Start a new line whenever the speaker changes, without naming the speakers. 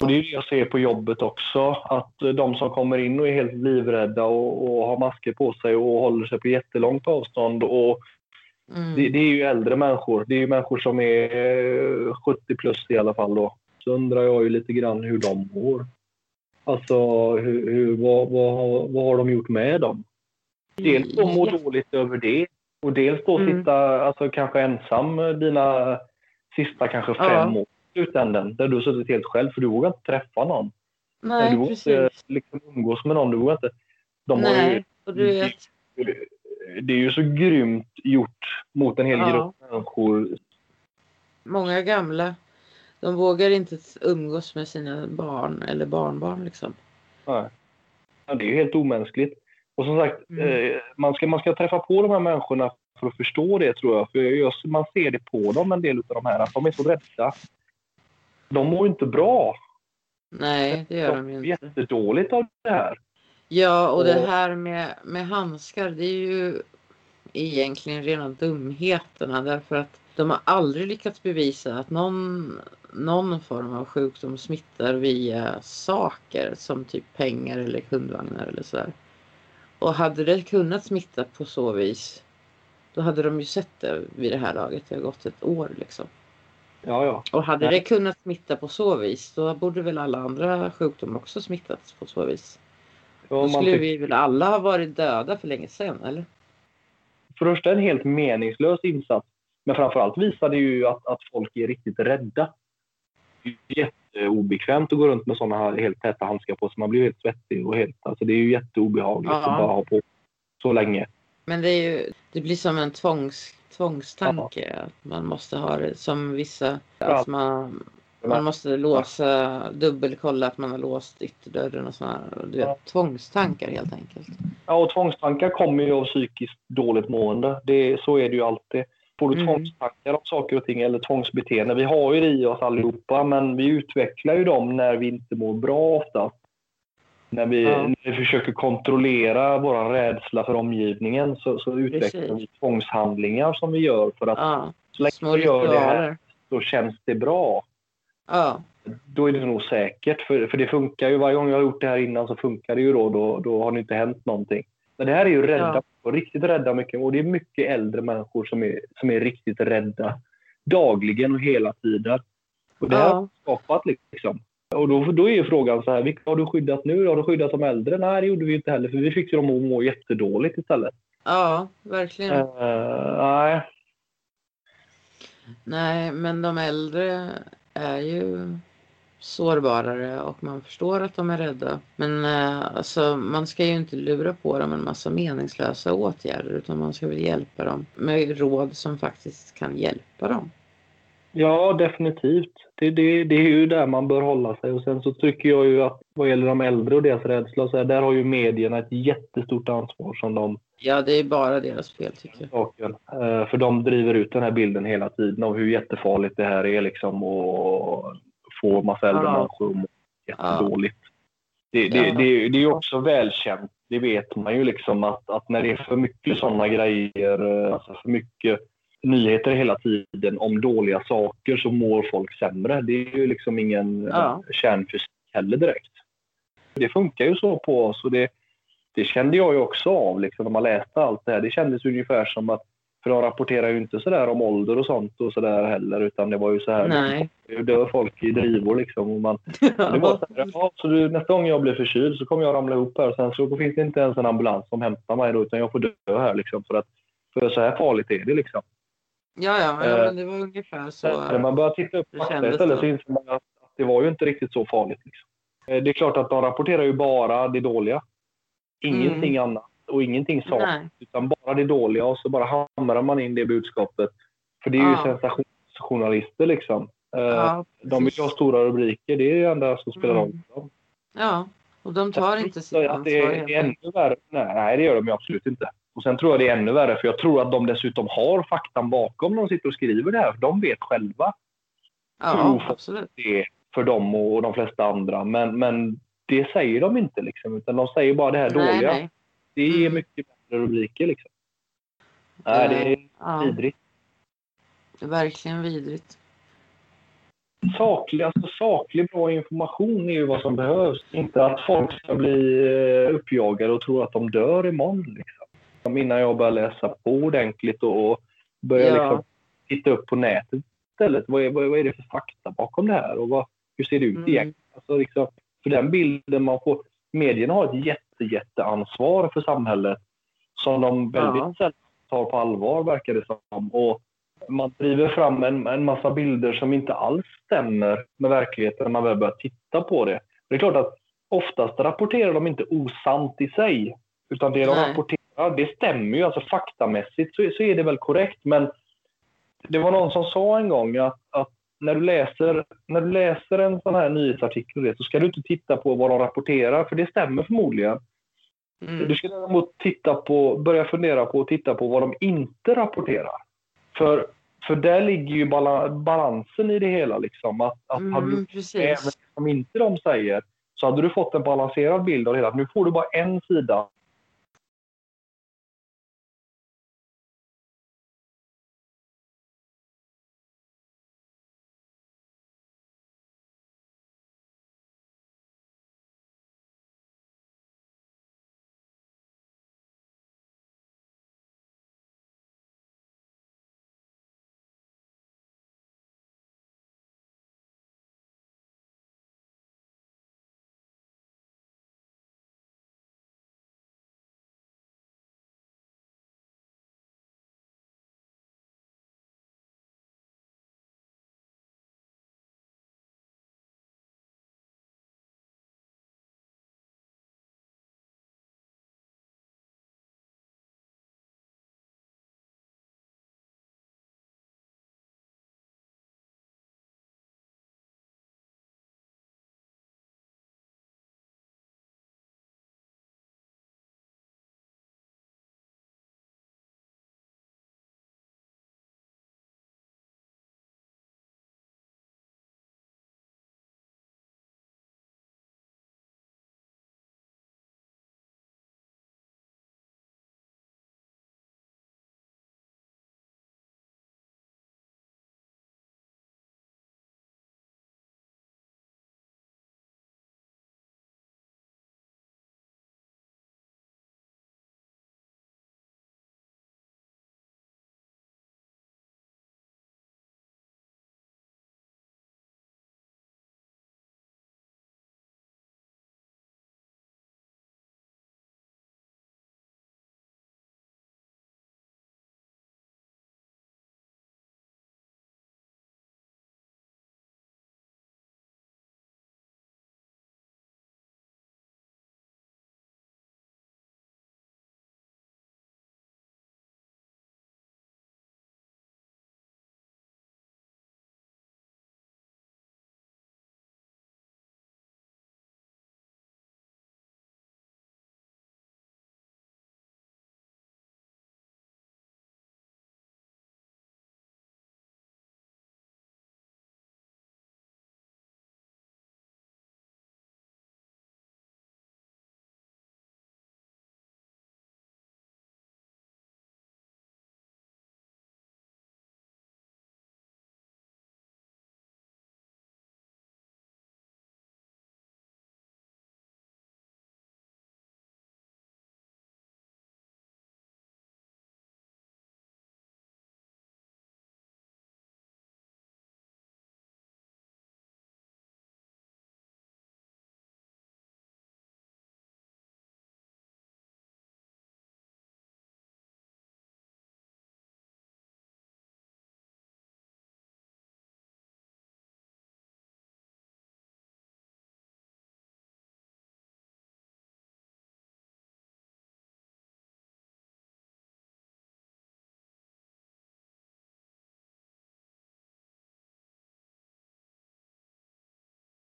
Och det är det jag ser på jobbet också. Att eh, de som kommer in och är helt livrädda och, och har masker på sig och håller sig på jättelångt avstånd. Och
Mm.
det, det är ju äldre människor. Det är ju människor som är eh, 70 plus i alla fall då. Så undrar jag ju lite grann hur de mår. Alltså, hur, hur, vad, vad, vad har de gjort med dem? Dels då må
Ja.
dåligt över det och dels då
Mm.
sitta alltså, kanske ensam eh, dina sista kanske
Ja.
fem år slutändan. Där du har suttit helt själv för du vågar inte träffa någon. du
Nej,
vågar inte liksom, umgås med någon. Du vågar inte. De har ju,
Nej, och du vet.
det är ju så grymt gjort mot en hel
Ja.
grupp människor.
Många gamla, de vågar inte umgås med sina barn eller barnbarn liksom.
Nej. Ja, det är ju helt omänskligt. Och som sagt,
Mm.
eh, man, ska, man ska träffa på de här människorna för att förstå det tror jag. För jag, man ser det på dem, en del av de här, att de är så rädda. De mår inte bra.
Nej, det gör de ju
mår
inte.
jättedåligt av det här.
Ja, och det
Och-
här med, med handskar, det är ju egentligen rena dumheterna därför att de har aldrig lyckats bevisa att någon, någon form av sjukdom smittar via saker som typ pengar eller kundvagnar eller sådär. Och hade det kunnat smitta på så vis, då hade de ju sett det vid det här laget. Det har gått ett år liksom.
Ja, ja.
Och hade
Nej.
det kunnat smitta på så vis, då borde väl alla andra sjukdomar också smittats på så vis.
ja
Då skulle vi väl alla ha varit döda för länge sedan, eller?
för det första en helt meningslös insats. Men framförallt visar det ju att, att folk är riktigt rädda. Det är jätteobekvämt att gå runt med sådana här helt täta handskar på sig. Man blir helt svettig och helt... Alltså det är ju jätteobehagligt
Ja.
att bara ha på så länge.
Men det, är ju, det blir som en tvångs, tvångstanke. Att man måste ha det som vissa...
Ja.
Att man, man måste låsa, dubbelkolla att man har låst ytterdörren och sådana du vet,
Ja.
tvångstankar helt enkelt.
Ja, och tvångstankar kommer ju av psykiskt dåligt mående. Det, så är det ju alltid. Får du
Mm.
tvångstankar om saker och ting eller tvångsbeteende. Vi har ju det i oss allihopa, men vi utvecklar ju dem när vi inte mår bra ofta. När vi,
Ja.
när vi försöker kontrollera vår rädsla för omgivningen så, så utvecklar
Precis.
vi tvångshandlingar som vi gör för att
Ja,
så länge
små
vi gör det här så känns det bra.
Ja,
Då är det nog säkert, för, för det funkar ju. Varje gång jag har gjort det här innan så funkar det ju då. Då, då har det inte hänt någonting. Men det här är ju rädda, riktigt rädda mycket. Och det är mycket äldre människor som är, som är riktigt rädda. Dagligen och hela tiden. Och det här har
ja,
skapat liksom. Och då, då är ju frågan så här, vilka har du skyddat nu? Har du skyddat de äldre? Nej, det gjorde vi inte heller, för vi fick ju dem att må jättedåligt istället.
ja, verkligen.
Eh, nej,
Nej, men de äldre är ju sårbarare och man förstår att de är rädda. Men eh, alltså, man ska ju inte lura på dem en massa meningslösa åtgärder utan man ska väl hjälpa dem med råd som faktiskt kan hjälpa dem.
Ja, definitivt. Det, det, det är ju där man bör hålla sig. Och sen så tycker jag ju att vad gäller de äldre och deras rädsla, så här, där har ju medierna ett jättestort ansvar som de
Ja, det är bara deras fel tycker jag.
Eh, För de driver ut den här bilden hela tiden av hur jättefarligt det här är liksom och få massa äldre
Ja.
människor att må jättedåligt. Det, det,
Ja.
det, det är ju också välkänt, det vet man ju liksom att, att när det är för mycket sådana grejer, eh, alltså för mycket nyheter hela tiden om dåliga saker så mår folk sämre. Det är ju liksom ingen
Ja.
ja. kärnfysik heller direkt. Det funkar ju så på oss och det, det kände jag ju också av liksom, när man läste allt det här. Det kändes ungefär som att, för de rapporterar ju inte sådär om ålder och sånt och sådär heller utan det var ju så här,
Nej.
det dör folk i drivor liksom. Och man, det var så här, ja, så du, nästa gång jag blir förkyld så kommer jag ramla ihop här och sen så finns det inte ens en ambulans som hämtar mig då utan jag får dö här liksom för att för så här farligt är det liksom.
Ja, ja, ja
Eh,
men det var ungefär så.
När man börjar titta upp
det
fakta istället
så.
inser man att det var ju inte riktigt så farligt. Liksom. Eh, Det är klart att de rapporterar ju bara det dåliga. Ingenting annat och ingenting sakligt
Mm.
Utan bara det dåliga och så bara hamrar man in det budskapet. För det är ju
Ja.
sensationsjournalister liksom. Eh,
Ja,
De vill ha stora rubriker, det är det enda som spelar
Mm.
roll för dem.
ja, och de tar inte sitt ansvar.
det är, ännu värre. Nej, det gör de ju absolut inte. Och sen tror jag det är ännu värre, för jag tror att de dessutom har faktan bakom när de sitter och skriver det här. För de vet själva
Ja, absolut.
det är för dem och de flesta andra. Men, men det säger de inte, liksom, utan de säger bara det här
Nej,
dåliga.
nej.
Det ger
Mm.
mycket bättre rubriker. Liksom. Nej, det är
Ja,
vidrigt.
det är verkligen vidrigt.
saklig, alltså saklig bra information är ju vad som behövs. Inte att folk ska bli eh, uppjagade och tro att de dör imorgon. Liksom. Innan jag börjar läsa på ordentligt och börjar ja. liksom titta upp på nätet istället. Vad är, vad, är det för fakta bakom det här och vad, hur ser det ut mm. egentligen? Alltså liksom, för den bilden man får. Medierna har ett jätte, jätteansvar för samhället som de väldigt ja. sällan tar på allvar verkar det som. Och man driver fram en, en massa bilder som inte alls stämmer med verkligheten när man väl börjar titta på det. Det är klart att oftast rapporterar de inte osant i sig. Utan det de Nej. Rapporterar, det stämmer ju. Alltså faktamässigt så, så är det väl korrekt. Men det var någon som sa en gång att, att när, du läser, när du läser en sån här nyhetsartikel så ska du inte titta på vad de rapporterar, för det stämmer förmodligen. Mm. Du ska däremot titta på, börja fundera på och titta på vad de inte rapporterar. För, för där ligger ju balansen i det hela. Liksom. Att, att mm, hade du även som inte de säger så hade du fått en balanserad bild av det hela. Nu får du bara en sida